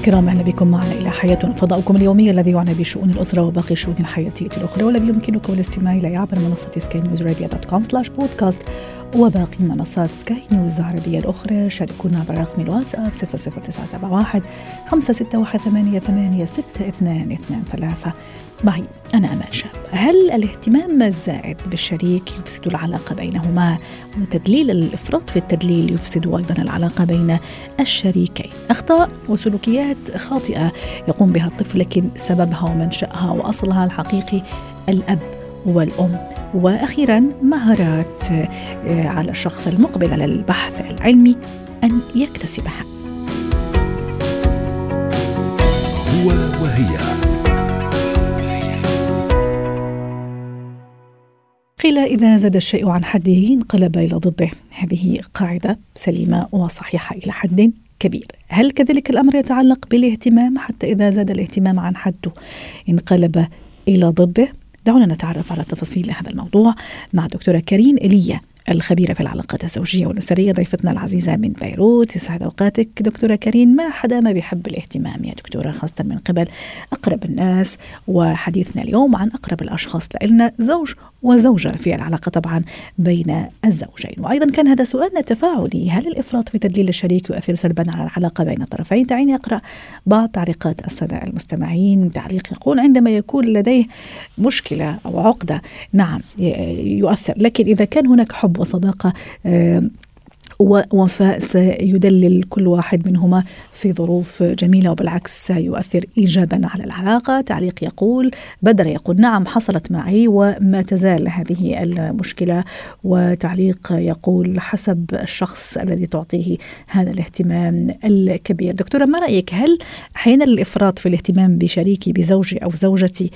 الكرام أهلا بكم معنا إلى حياتنا فضاؤكم اليومي الذي يعنى بشؤون الأسرة وباقي الشؤون الحياتيه الأخرى والذي يمكنكم الاستماع اليه عبر منصة سكاي نيوز dot com slash بودكاست وباقي منصات سكاي نيوز العربية الأخرى شاركونا عبر رقم الواتساب 00971 561 88 6223 معي أنا أمال شاب. هل الاهتمام الزائد بالشريك يفسد العلاقة بينهما؟ وتدليل الإفراط في التدليل يفسد أيضا العلاقة بين الشريكين. أخطاء وسلوكيات خاطئة يقوم بها الطفل لكن سببها ومنشأها وأصلها الحقيقي الأب والأم. وأخيرا مهارات على الشخص المقبل على البحث العلمي أن يكتسبها. هو وهي. قيل إذا زاد الشيء عن حده انقلب إلى ضده. هذه قاعدة سليمة وصحيحة إلى حد كبير. هل كذلك الأمر يتعلق بالاهتمام؟ حتى إذا زاد الاهتمام عن حده انقلب إلى ضده؟ دعونا نتعرف على تفاصيل هذا الموضوع مع دكتورة كريم إيليا الخبيرة في العلاقات الزوجية والأسرية ضيفتنا العزيزة من بيروت. يسعد أوقاتك. دكتورة كريم ما حدا ما بيحب الاهتمام يا دكتورة خاصة من قبل أقرب الناس؟ وحديثنا اليوم عن أقرب الأشخاص لنا زوج وزوجة في العلاقة طبعا بين الزوجين. وأيضا كان هذا سؤالنا تفاعلي هل الإفراط في تدليل الشريك يؤثر سلبا على العلاقة بين الطرفين؟ دعيني أقرأ بعض تعليقات السادة المستمعين. تعليق يقول عندما يكون لديه مشكلة أو عقدة نعم يؤثر. لكن إذا كان هناك حب وصداقة ووفاء سيدلل كل واحد منهما في ظروف جميلة وبالعكس سيؤثر إيجابا على العلاقة. تعليق يقول بدر يقول نعم حصلت معي وما تزال هذه المشكلة. وتعليق يقول حسب الشخص الذي تعطيه هذا الاهتمام الكبير. دكتورة ما رأيك؟ هل أحيانا الإفراط في الاهتمام بشريكي بزوجي أو زوجتي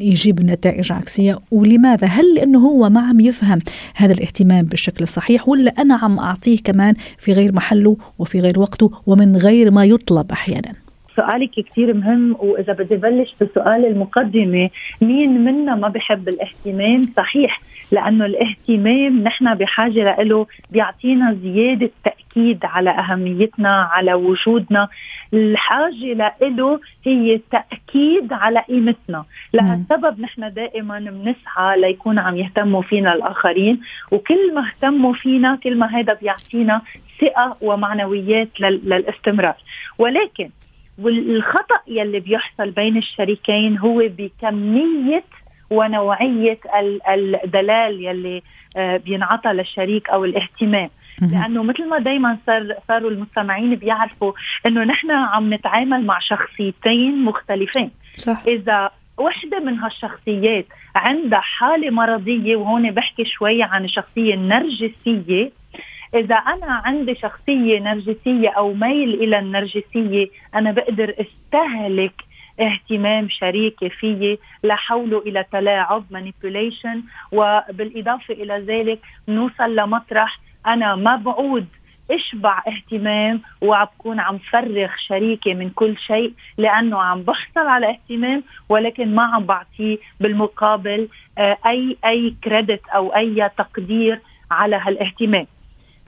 يجيب نتائج عكسية؟ ولماذا؟ هل لأنه هو ما عم يفهم هذا الاهتمام بالشكل الصحيح ولا أنا عم أعطي نعطيه كمان في غير محله وفي غير وقته ومن غير ما يطلب أحيانا. سؤالك كثير مهم وإذا بدي بلش بسؤال المقدمة مين منا ما بحب الاهتمام صحيح؟ لأنه الاهتمام نحن بحاجة له بيعطينا زيادة تأكيد على أهميتنا على وجودنا. الحاجة له هي تأكيد على قيمتنا. لهالسبب نحن دائما بنسعى ليكون عم يهتموا فينا الآخرين وكل ما اهتموا فينا كل ما هذا بيعطينا ثقة ومعنويات للاستمرار. ولكن والخطأ يلي بيحصل بين الشريكين هو بكمية ونوعية الدلال يلي آه، بينعطى للشريك أو الاهتمام. لأنه مثل ما دائما صار صاروا المستمعين بيعرفوا إنه نحن عم نتعامل مع شخصيتين مختلفين. صح. إذا وحدة من هالشخصيات عندها حالة مرضية وهون بحكي شوي عن الشخصية النرجسية إذا أنا عندي شخصية نرجسية أو ميل إلى النرجسية أنا بقدر أستهلك اهتمام شريكي فيي لحوله إلى تلاعب مانيبيوليشن وبالإضافة إلى ذلك نوصل لمطرح أنا ما بعود إشبع اهتمام وبكون عم فرغ شريكي من كل شيء لأنه عم بحصل على اهتمام ولكن ما عم بعطيه بالمقابل آه، اي أي كريدت أو أي تقدير على هالاهتمام.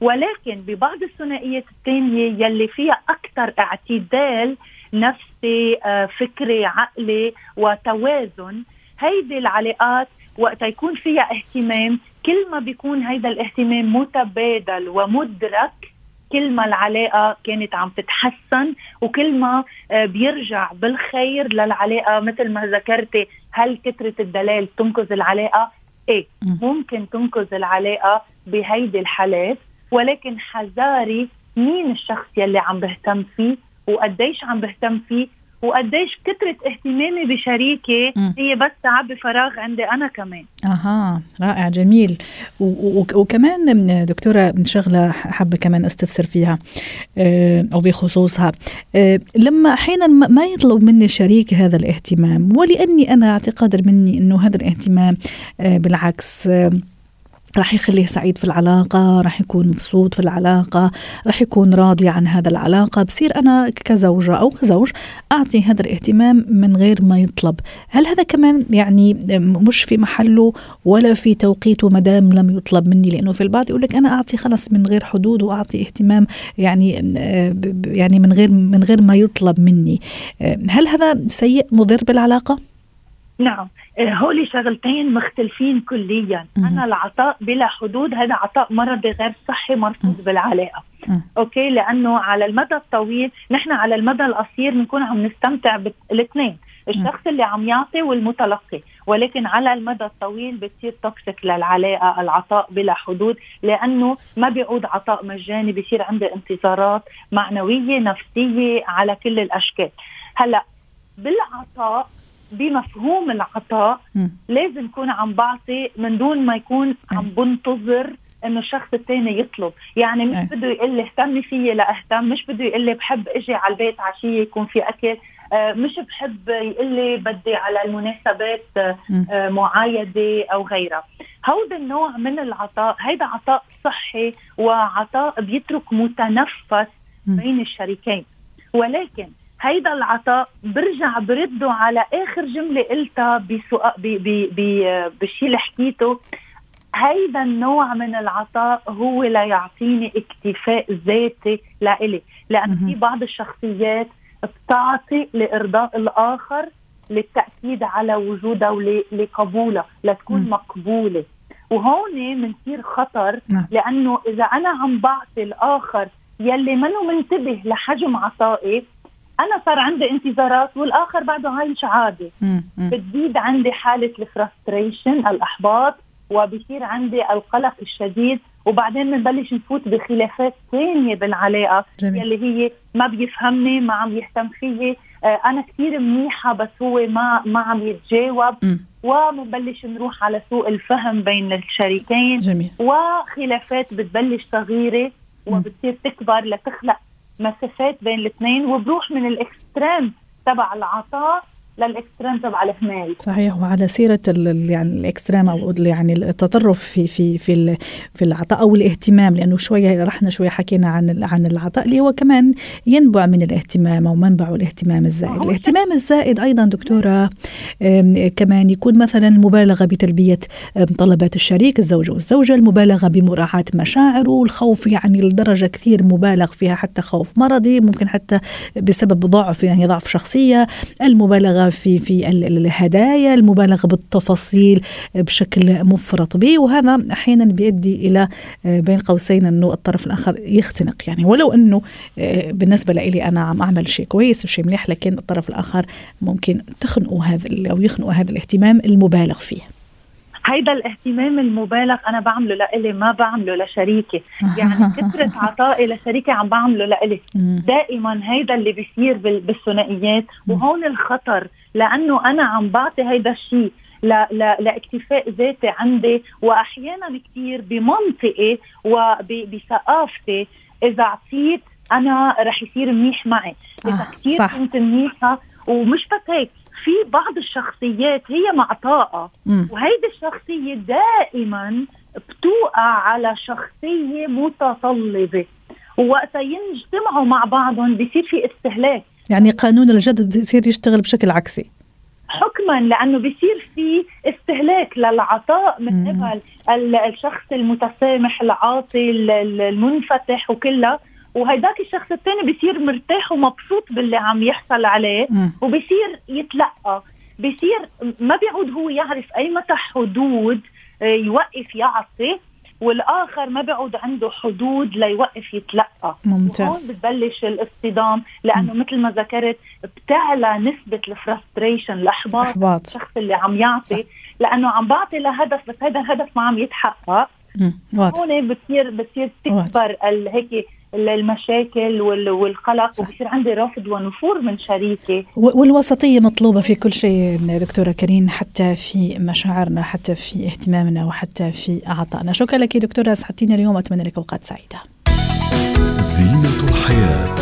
ولكن ببعض الثنائيات الثانية يلي فيها أكثر اعتدال نفسي آه، فكري عقلي وتوازن. هيدي العلاقات وقت يكون فيها اهتمام كل ما بيكون هيدا الاهتمام متبادل ومدرك كل ما العلاقة كانت عم تتحسن وكل ما آه، بيرجع بالخير للعلاقة. مثل ما ذكرتي هل كثرة الدلال تنقذ العلاقة؟ إيه ممكن تنقذ العلاقة بهيدي الحالات. ولكن حذاري مين الشخص يلي عم بهتم فيه؟ وقديش عم بهتم فيه وقديش كثرة اهتمامي بشريكي هي بس تعبي فراغ عندي أنا كمان. أها رائع جميل. وكمان دكتورة شغلة حابة كمان أستفسر فيها آه، أو بخصوصها. آه، لما أحيانا ما يطلب مني شريك هذا الاهتمام ولأني أنا اعتقاد مني أنه هذا الاهتمام آه، بالعكس راح يخليه سعيد في العلاقة راح يكون مبسوط في العلاقة راح يكون راضي عن هذا العلاقة. بصير أنا كزوجة أو كزوج أعطي هذا الاهتمام من غير ما يطلب. هل هذا كمان يعني مش في محله ولا في توقيته ما دام لم يطلب مني؟ لأنه في البعض يقول لك أنا أعطي خلص من غير حدود وأعطي اهتمام يعني يعني من غير من غير ما يطلب مني. هل هذا سيء مضر بالعلاقة؟ نعم. آه، هولي شغلتين مختلفين كليا. مم. أنا العطاء بلا حدود هذا عطاء مرضي غير صحي مرفوض بالعلاقة. مم. Okay؟ لأنه على المدى الطويل نحن على المدى القصير بنكون عم نستمتع بالاثنين. الشخص اللي عم يعطي والمتلقي. ولكن على المدى الطويل بتصير toxic للعلاقة العطاء بلا حدود لأنه ما بيعود عطاء مجاني بصير عندي انتظارات معنوية نفسية على كل الأشكال. هلأ بالعطاء بمفهوم العطاء م. لازم يكون عم بعطي من دون ما يكون عم بنتظر إنه الشخص الثاني يطلب. يعني مش بده يقول لي اهتمي فيي لاهتم مش بده يقول لي بحب إجي على البيت عشيه يكون في أكل آه مش بحب يقول لي بدي على المناسبات آه معايدة أو غيرها. هذا النوع من العطاء هيدا عطاء صحي وعطاء بيترك متنفس بين الشريكين. ولكن هيدا العطاء برجع برده على آخر جملة قلتها بسؤال بالشيء اللي حكيته. هيدا النوع من العطاء هو ليعطيني اكتفاء ذاتي لإلي. لأن في بعض الشخصيات بتعطي لإرضاء الآخر للتأكيد على وجودها ولقبولها لتكون مقبولة. وهون بنصير خطر نعم. لأنه إذا أنا عم بعطي الآخر يلي منه منتبه لحجم عطائي أنا صار عندي انتظارات والآخر بعده عايش عادي. بتزيد عندي حالة الفرستريشن الأحباط وبصير عندي القلق الشديد. وبعدين بنبلش نفوت بخلافات ثانية بالعلاقة جميل. يلي هي ما بيفهمني ما عم يهتم فيي. آه أنا كثير منيحة بس هو ما ما عم يتجاوب. وبنبلش نروح على سوء الفهم بين الشريكين. جميل. وخلافات بتبلش صغيرة وبتصير تكبر لتخلق مسافات بين الاثنين وبروح من ال extreme تبع العطاء لل extreme تبع الهمال صحيح وعلى سيرة يعني ال extreme أو يعني التطرف في في في في العطاء أو الاهتمام لأنه شوية رحنا شوية حكينا عن عن العطاء اللي هو كمان ينبع من الاهتمام أو منبعه الاهتمام الزائد. الاهتمام الزائد أيضا دكتورة كمان يكون مثلا المبالغه بتلبية طلبات الشريك الزوج والزوجة المبالغة بمراعاة مشاعره الخوف يعني لدرجة كثير مبالغ فيها حتى خوف مرضي ممكن حتى بسبب ضعف يعني ضعف شخصية المبالغة في في الهدايا المبالغة بالتفاصيل بشكل مفرط به. وهذا أحيانا بيؤدي إلى آه، بين قوسين أنه الطرف الآخر يختنق يعني. ولو أنه آه، بالنسبة لي أنا عم أعمل شيء كويس وشيء مليح لكن الطرف الآخر ممكن تخنقوا هذا أو يخنقوا هذا الاهتمام المبالغ فيه. هيدا الاهتمام المبالغ أنا بعمله لإلي ما بعمله لشريكي. يعني كثرة عطائي لشريكي عم بعمله لإلي. دائما هيدا اللي بيصير بالثنائيات. وهون الخطر لأنه أنا عم بعطي هيدا الشيء لاكتفاء ذاتي عندي. واحيانا كثير بمنطقي وبثقافتي إذا اعطيت أنا رح يصير منيح معي. إذا آه كثير كنت منيحة ومش بس هيك. في بعض الشخصيات هي معطاءة وهيدي الشخصية دائما بتوقع على شخصية متطلبة ووقتها ينجتمعوا مع بعضهم بصير في استهلاك. يعني قانون الجذب بصير يشتغل بشكل عكسي. حكما لأنه بصير في استهلاك للعطاء من قبل الشخص المتسامح العاطي المنفتح وكلها. وهيداك الشخص الثاني بصير مرتاح ومبسوط باللي عم يحصل عليه وبصير يتلقى. بصير ما بيعود هو يعرف أي متى حدود آه، يوقف يعطي والآخر ما بيعود عنده حدود ليوقف يتلقى. ممتاز. وهون بتبلش الاصطدام لأنه مثل ما ذكرت بتعلى نسبة الفرستريشن الإحباط الشخص اللي عم يعطي صح. لأنه عم بعطي لهدف بس هذا الهدف ما عم يتحقق. هون بتصير بتصير تكبر هيك المشاكل والقلق وبصير عندي رفض ونفور من شريكي. والوسطية مطلوبة في كل شيء دكتورة كريم حتى في مشاعرنا حتى في اهتمامنا وحتى في عطائنا شكرا لك دكتورة أسعدتينا اليوم أتمنى لك أوقات سعيدة. زينة الحياة.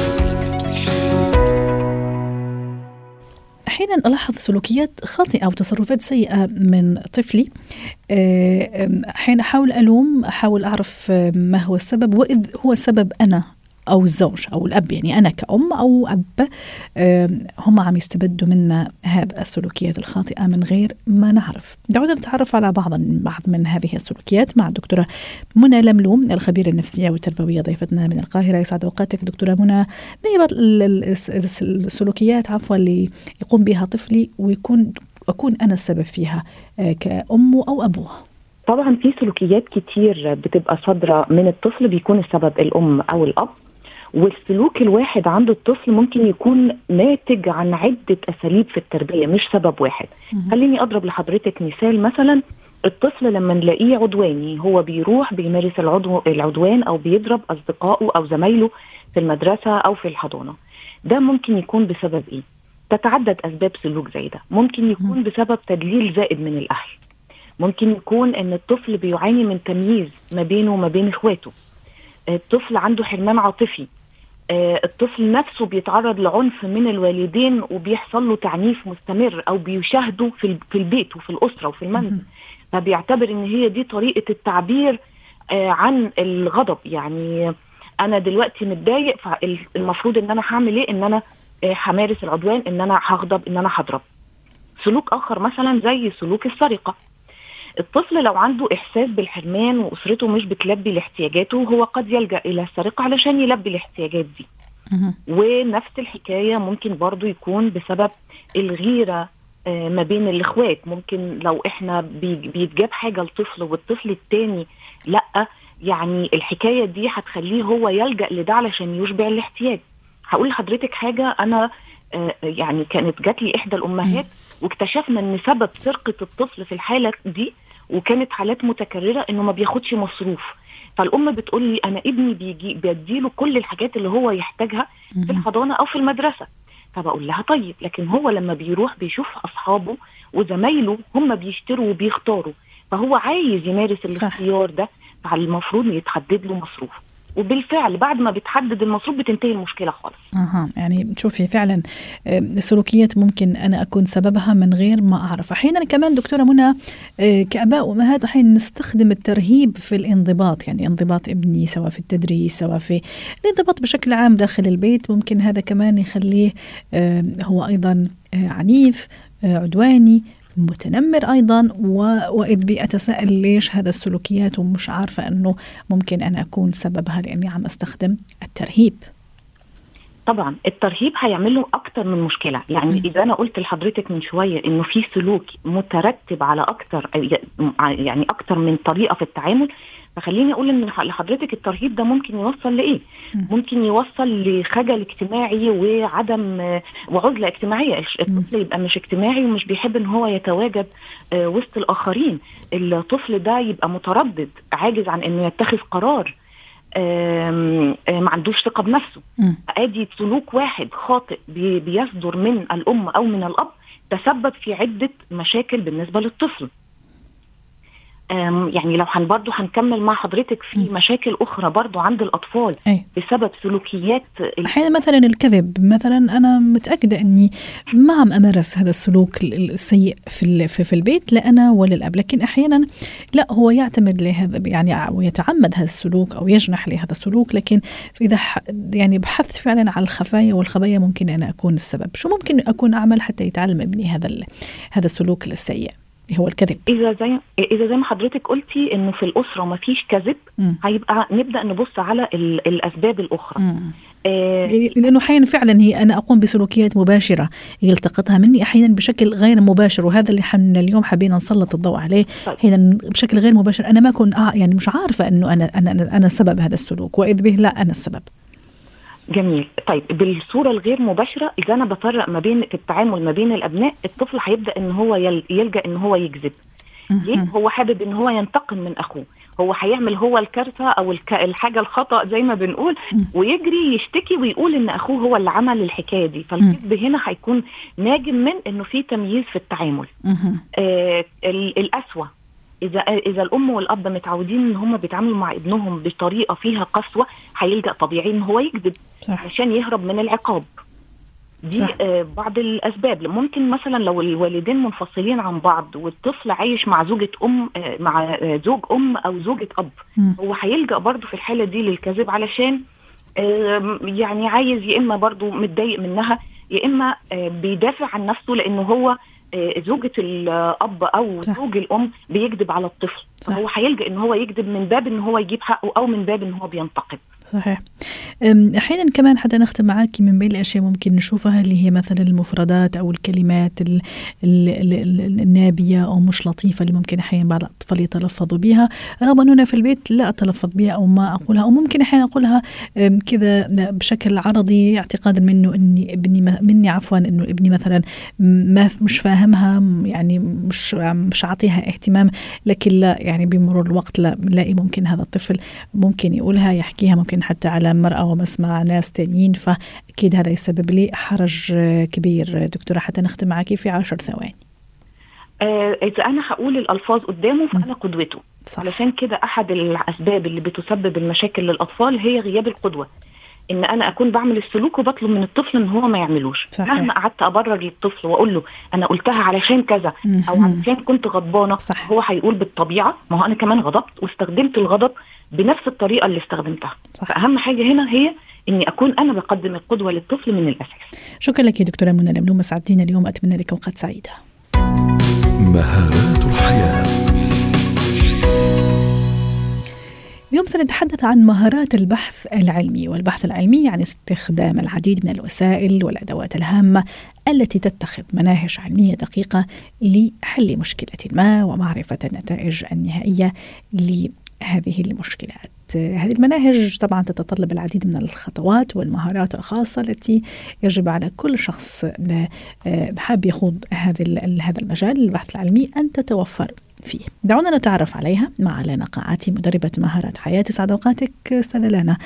أحيانا ألاحظ سلوكيات خاطئة أو تصرفات سيئة من طفلي. آه، أحيانا أحاول ألوم أحاول أعرف ما هو السبب وإذ هو السبب أنا. أو الزوج أو الأب يعني أنا كأم أو أب هم عم يستبدوا منا هذه السلوكيات الخاطئة من غير ما نعرف. دعونا نتعرف على بعض بعض من هذه السلوكيات مع الدكتورة منى لملوم الخبيرة النفسية والتربوية ضيفتنا من القاهرة يسعد أوقاتك دكتورة منى ما هي السلوكيات عفوا اللي يقوم بها طفلي ويكون أكون أنا السبب فيها آه، كأمه أو أبوه. طبعا في سلوكيات كتير بتبقى صادرة من الطفل بيكون السبب الأم أو الأب والسلوك الواحد عند الطفل ممكن يكون ناتج عن عدة أساليب في التربية مش سبب واحد. خليني أضرب لحضرتك مثال مثلا الطفل لما نلاقيه عدواني هو بيروح بيمارس العدو العدوان أو بيضرب أصدقائه أو زمايله في المدرسة أو في الحضانة. ده ممكن يكون بسبب إيه؟ تتعدد أسباب سلوك زي ده. ممكن يكون بسبب تدليل زائد من الأهل. ممكن يكون إن الطفل بيعاني من تمييز ما بينه وما بين إخواته. الطفل عنده حرمان عاطفي. الطفل نفسه بيتعرض لعنف من الوالدين وبيحصل له تعنيف مستمر أو بيشاهده في في البيت وفي الأسرة وفي المنزل. فبيعتبر إن هي دي طريقة التعبير آه، عن الغضب. يعني أنا دلوقتي متضايق فالمفروض إن أنا هعمل إيه؟ إن أنا آه، همارس العدوان إن أنا هغضب إن أنا هضرب. سلوك آخر مثلا زي سلوك السرقة. الطفل لو عنده إحساس بالحرمان وأسرته مش بتلبي لاحتياجاته هو قد يلجأ إلى السرقة علشان يلبي الاحتياجات دي. ونفس الحكاية ممكن برضو يكون بسبب الغيرة آه، ما بين الإخوات. ممكن لو إحنا بيتجاب حاجة لطفل والطفل التاني لأ يعني الحكاية دي هتخليه هو يلجأ لده علشان يشبع الاحتياج. هقول لحضرتك حاجة أنا آه، يعني كانت جات لي إحدى الأمهات واكتشفنا إن سبب سرقة الطفل في الحالة دي وكانت حالات متكررة إنه ما بياخدش مصروف. فالأم بتقول لي أنا ابني بيجي بديله كل الحاجات اللي هو يحتاجها في الحضانة أو في المدرسة. فبقول لها طيب لكن هو لما بيروح بيشوف أصحابه وزمايله هم بيشتروا وبيختاروا. فهو عايز يمارس الاختيار ده فالمفروض يتحدد له مصروف. وبالفعل بعد ما بتحدد المصروف بتنتهي المشكلة خالص. أها يعني شوفي فعلا سلوكيات ممكن أنا أكون سببها من غير ما أعرف. أحيانا كمان دكتورة منى آه، كأباء وأمهات أحيانا نستخدم الترهيب في الانضباط يعني انضباط ابني سواء في التدريس سواء في الانضباط بشكل عام داخل البيت. ممكن هذا كمان يخليه هو أيضا آه، عنيف آه، عدواني متنمر أيضا وإذ بي اتساءل ليش هذا السلوكيات ومش عارفة إنه ممكن أنا أكون سببها لأني عم أستخدم الترهيب طبعا الترهيب هيعمل له أكتر من مشكلة يعني م. إذا أنا قلت لحضرتك من شوية إنه في سلوك مترتب على أكتر يعني أكتر من طريقة في التعامل فخليني أقول إن لحضرتك الترهيب ده ممكن يوصل لإيه؟ ممكن يوصل لخجل اجتماعي وعدم وعزلة اجتماعية، الطفل يبقى مش اجتماعي ومش بيحب إن هو يتواجد آه، وسط الآخرين، الطفل ده يبقى متردد عاجز عن إنه يتخذ قرار ما عندوش ثقة بنفسه. أدي سلوك واحد خاطئ بيصدر من الأم أو من الأب تسبب في عدة مشاكل بالنسبة للطفل. يعني لو هن برضه هنكمل مع حضرتك في مشاكل أخرى برضه عند الأطفال أي. بسبب سلوكيات أحيانا مثلا الكذب مثلا أنا متأكدة إني ما عم أمارس هذا السلوك السيء في في البيت لا أنا ولا الأب. لكن أحيانا لا هو يعتمد لهذا يعني ويتعمد هذا السلوك أو يجنح لهذا السلوك. لكن إذا يعني بحثت فعلا على الخفايا والخبايا ممكن أنا أكون السبب. شو ممكن أكون أعمل حتى يتعلم ابني هذا هذا السلوك السيء؟ هو الكذب. إذا زي إذا زي ما حضرتك قلتي إنه في الأسرة ما فيش كذب. هيبقى نبدأ نبص على الأسباب الأخرى. آه لأنه أحيانا فعلا هي أنا أقوم بسلوكيات مباشرة يلتقطها مني أحيانا بشكل غير مباشر وهذا اللي حنا اليوم حبينا نسلط الضوء عليه طيب. أحيانا بشكل غير مباشر. أنا ما اكون آه يعني مش عارفة إنه أنا أنا أنا سبب هذا السلوك وإذ به لا أنا السبب. جميل. طيب بالصورة الغير مباشرة إذا أنا بفرق ما بين في التعامل ما بين الأبناء الطفل هيبدأ إن هو يلجأ إن هو يكذب. ليه؟ هو حابب إن هو ينتقم من أخوه. هو هيعمل هو الكارثة أو الك... الحاجة الخطأ زي ما بنقول ويجري يشتكي ويقول إن أخوه هو اللي عمل الحكاية دي. فالكذب هنا هيكون ناجم من إنه في تمييز في التعامل. آه الاسوأ اذا إذا الأم والأب متعودين إن هم بيتعاملوا مع ابنهم بطريقة فيها قسوة هيلجأ طبيعي إن هو يكذب عشان يهرب من العقاب دي صح. آه بعض الأسباب ممكن مثلا لو الوالدين منفصلين عن بعض والطفل عايش مع زوجة أم آه مع آه زوج أم أو زوجة أب مم. هو هيلجأ برضه في الحالة دي للكذب علشان يعني عايز يا إما برضه متضايق منها يا إما آه، بيدافع عن نفسه لأنه هو زوجة الأب أو صح. زوج الأم بيكذب على الطفل صح. فهو هيلجأ إن هو يكذب من باب إن هو يجيب حقه أو من باب إن هو بينتقد صحيح. أحيانا كمان حتى نختم معك من بين الأشياء ممكن نشوفها اللي هي مثلا المفردات أو الكلمات ال ال ال ال النابية أو مش لطيفة اللي ممكن أحيانا بعض الأطفال يتلفظوا بها رغم أنه في البيت لا أتلفظ بها أو ما أقولها أو ممكن أحيانا أقولها كذا بشكل عرضي اعتقادا منه إني ابني مني عفوا إنه ابني مثلا ما مش فاهمها يعني مش مش عاطيها اهتمام لكن لا يعني بمرور الوقت لا بنلاقي ممكن هذا الطفل ممكن يقولها يحكيها ممكن حتى على مرأة ومسمع ناس تانيين فأكيد هذا يسبب لي حرج كبير. دكتورة حتى نختم معك في عشر ثواني. آه، إذا أنا هقول الألفاظ قدامه فأنا قدوته. صح. علشان كده أحد الأسباب اللي بتسبب المشاكل للأطفال هي غياب القدوة. إن أنا أكون بعمل السلوك وبطلب من الطفل إن هو ما يعملوش صحيح. مهما قعدت أبرر للطفل وأقول له أنا قلتها علشان كذا أو. علشان كنت غضبانة صح. هو هيقول بالطبيعة ما هو أنا كمان غضبت واستخدمت الغضب بنفس الطريقة اللي استخدمتها صح. فأهم حاجة هنا هي إني أكون أنا بقدم القدوة للطفل من الأساس شكرا لك يا دكتورة منى لملومة سعدتينا اليوم أتمنى لك أوقات سعيدة مهارات الحياة اليوم سنتحدث عن مهارات البحث العلمي والبحث العلمي يعني استخدام العديد من الوسائل والأدوات الهامة التي تتخذ مناهج علمية دقيقة لحل مشكلة ما ومعرفة النتائج النهائية لهذه المشكلات. هذه المناهج طبعا تتطلب العديد من الخطوات والمهارات الخاصة التي يجب على كل شخص آه، حاب يخوض هذا هذا المجال. البحث العلمي أن تتوفر فيه. دعونا نتعرف عليها مع لانا قاعاتي مدربة مهارات حياة. سعد أوقاتك أستاذة لانا.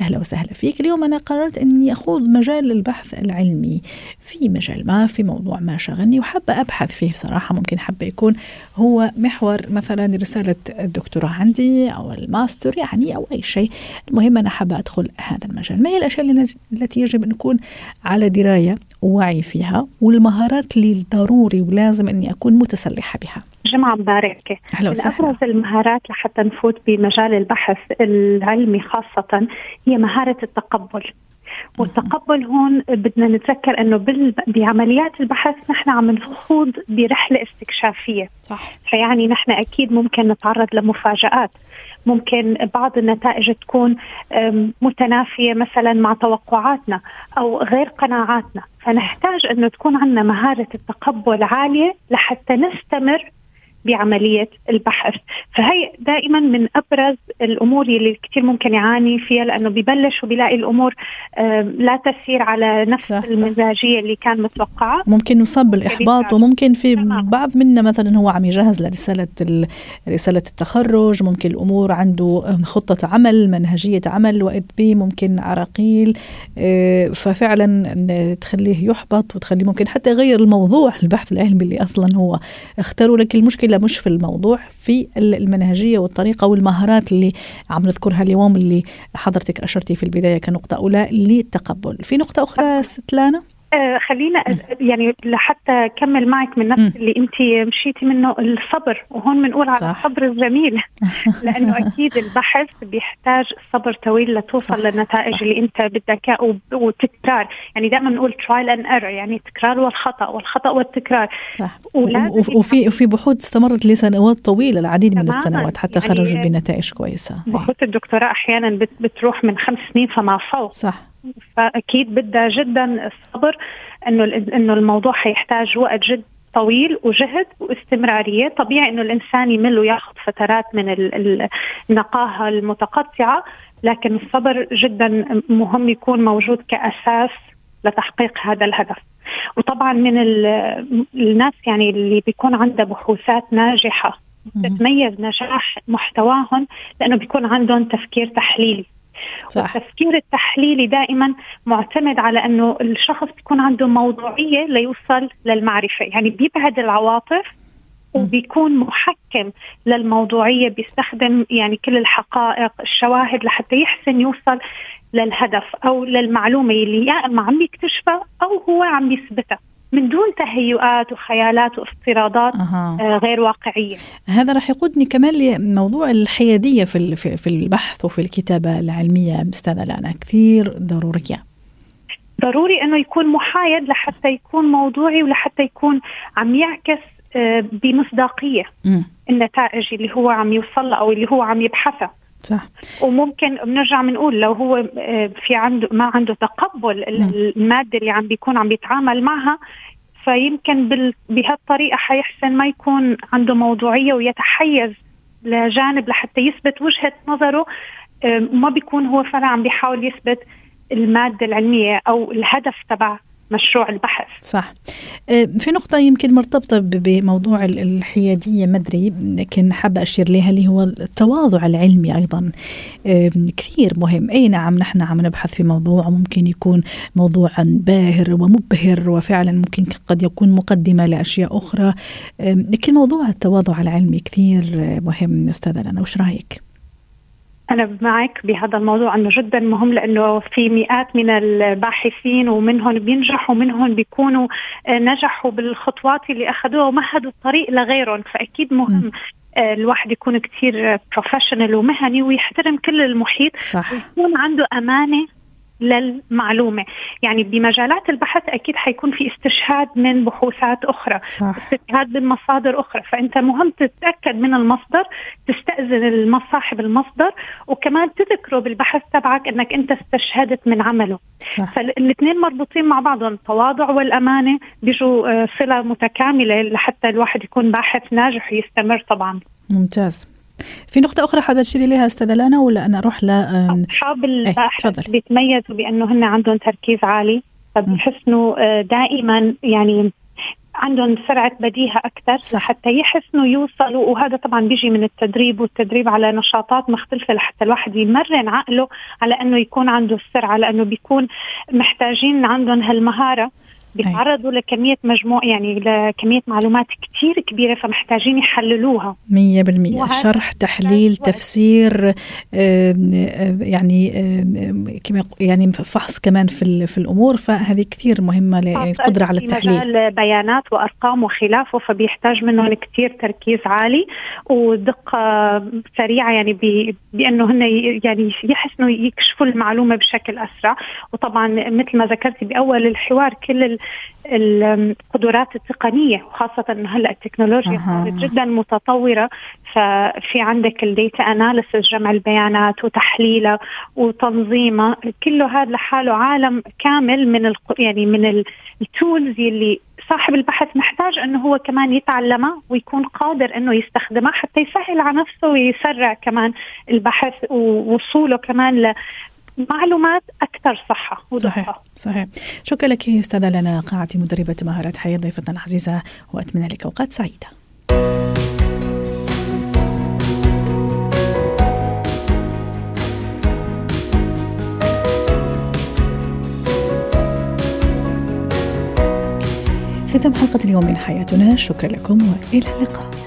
أهلا وسهلا فيك. اليوم أنا قررت أني أخوض مجال البحث العلمي في مجال ما في موضوع ما شغلني وحابة أبحث فيه صراحة ممكن حابة يكون هو محور مثلا رسالة الدكتوراه عندي أو الماستر يعني أو أي شيء. المهم أنا حابة أدخل هذا المجال. ما هي الأشياء التي يجب أن نكون على دراية ووعي فيها والمهارات اللي ضروري ولازم أني أكون متسلحة بها؟ جمعة مباركة. أهلا من أبرز المهارات لحتى نفوت بمجال البحث العلمي خاصة هي مهارة التقبل. والتقبل هون بدنا نتذكر إنه بعمليات البحث نحن عم نخوض برحلة استكشافية. صح. فيعني نحن أكيد ممكن نتعرض لمفاجآت. ممكن بعض النتائج تكون متنافية مثلا مع توقعاتنا أو غير قناعاتنا. فنحتاج إنه تكون عندنا مهارة التقبل عالية لحتى نستمر بعملية البحث فهي دائما من أبرز الأمور اللي كثير ممكن يعاني فيها لأنه ببلش وبيلاقي الأمور لا تسير على نفس صح،. المزاجية اللي كان متوقعة ممكن يصاب بالإحباط وممكن في تمام. بعض منا مثلا هو عم يجهز لرسالة ال- رسالة التخرج ممكن الأمور عنده خطة عمل منهجية عمل وإذ به ممكن عراقيل آه، ففعلا تخليه يحبط وتخليه ممكن حتى يغير الموضوع البحث العلمي اللي أصلا هو اختاروا لك المشكلة مش في الموضوع في ال- المنهجية والطريقة والمهارات اللي عم نذكرها اليوم اللي حضرتك أشرتي في البداية كنقطة أولى للتقبل. في نقطة أخرى ست لانا؟ آه، خلينا يعني لحتى أكمل معك من نفس. اللي انت مشيتي منه الصبر وهون بنقول على. الصبر الجميل لأنه أكيد البحث بيحتاج صبر طويل لتوصل صح. للنتائج صح. اللي أنت بدك وتكرار يعني دائما نقول trial and error يعني التكرار والخطأ والخطأ والتكرار صح وفي وفي بحوث استمرت لسنوات طويلة العديد من. السنوات حتى يعني- خرجوا بنتائج كويسة بحوث الدكتوراه أحيانا بت- بتروح من خمس سنين فما فوق صح فأكيد بدها جدا الصبر إنه إنه الموضوع حيحتاج وقت جد طويل وجهد واستمرارية، طبيعي إنه الإنسان يمل وياخذ فترات من ال- ال- النقاهه المتقطعة، لكن الصبر جدا مهم يكون موجود كأساس لتحقيق هذا الهدف. وطبعا من ال- الناس يعني اللي بيكون عندها بحوثات ناجحة مهم. تتميز نجاح محتواهم لأنه بيكون عندهم تفكير تحليلي صح. والتفكير التحليلي دائما معتمد على أنه الشخص بيكون عنده موضوعية ليوصل للمعرفة، يعني بيبعد العواطف وبيكون محكم للموضوعية بيستخدم يعني كل الحقائق الشواهد لحتى يحسن يوصل للهدف أو للمعلومة اللي يا اما عم يكتشفها أو هو عم يثبتها. من دون تهيؤات وخيالات وافتراضات أه. غير واقعية. هذا راح يقودني كمان لموضوع الحيادية في في البحث وفي الكتابة العلمية أستاذة لانا كثير ضرورية. ضروري إنه يكون محايد لحتى يكون موضوعي ولحتى يكون عم يعكس آه، بمصداقية م. النتائج اللي هو عم يوصل أو اللي هو عم يبحثها. صح. وممكن بنرجع بنقول لو هو آه، في عنده ما عنده تقبل المادة اللي عم بيكون عم بيتعامل معها فيمكن بهالطريقة حيحسن ما يكون عنده موضوعية ويتحيز لجانب لحتى يثبت وجهة نظره آه، ما بيكون هو فعلا عم بيحاول يثبت المادة العلمية أو الهدف تبع مشروع البحث. صح. آه، في نقطة يمكن مرتبطة بموضوع الحيادية مدري لكن حابة أشير لها اللي هو التواضع العلمي أيضا. كثير مهم. أي نعم نحن عم نبحث في موضوع ممكن يكون موضوعا باهر ومبهر وفعلا ممكن قد يكون مقدمة لأشياء أخرى. لكن موضوع التواضع العلمي كثير مهم. أستاذة لنا وش رأيك؟ أنا معك بهذا الموضوع أنه جدا مهم لأنه في مئات من الباحثين ومنهم بينجحوا ومنهم بيكونوا آه، نجحوا بالخطوات اللي أخذوها ومهدوا الطريق لغيرهم فأكيد مهم آه، الواحد يكون كثير بروفيشنال ومهني ويحترم كل المحيط صح. ويكون عنده أمانة للمعلومة. يعني بمجالات البحث أكيد حيكون في استشهاد من بحوثات أخرى صح. استشهاد من مصادر أخرى. فأنت مهم تتأكد من المصدر تستأذن صاحب المصدر وكمان تذكره بالبحث تبعك إنك أنت استشهدت من عمله. فالاثنين مربوطين مع بعضهم التواضع والأمانة بيجوا آه، صلة متكاملة لحتى الواحد يكون باحث ناجح ويستمر طبعا. ممتاز. في نقطة أخرى حابة تشيري لها أستاذة لانا ولا أنا أروح ل أصحاب البحث إيه بيتميزوا بأنه هن عندهم تركيز عالي فبيحسنوا آه، دائما يعني عندهم سرعة بديهة أكثر صح. حتى يحسنوا يوصلوا وهذا طبعا بيجي من التدريب والتدريب على نشاطات مختلفة لحتى الواحد يمرن عقله على أنه يكون عنده السرعة لأنه بيكون محتاجين عندهم هالمهارة. بيتعرضوا لكمية مجموع يعني لكمية معلومات كثير كبيرة فمحتاجين يحللوها. 100% شرح تحليل تفسير يعني كما يعني فحص كمان في في الأمور. فهذه كثير مهمة للقدره على التحليل مجال بيانات وأرقام وخلافه فبيحتاج منهم كثير تركيز عالي ودقة سريعة يعني بأنه هن يعني يحسنوا يكشفوا المعلومة بشكل أسرع. وطبعا مثل ما ذكرتي بأول الحوار كل القدرات التقنية وخاصة إنه هلأ التكنولوجيا صارت. جدا متطورة ففي عندك ال data analysis جمع البيانات وتحليلها وتنظيمها كله هذا لحاله عالم كامل من يعني من التولز اللي صاحب البحث محتاج إنه هو كمان يتعلمها ويكون قادر إنه يستخدمها حتى يسهل على نفسه ويسرع كمان البحث ووصوله كمان معلومات أكثر صحة ودقة. صحيح صحيح. شكرا لك استاذه لنا قاعتي مدربة مهارات حياة ضيفتنا العزيزة وأتمنى لك أوقات سعيدة. ختام حلقة اليوم من حياتنا. شكرا لكم وإلى اللقاء.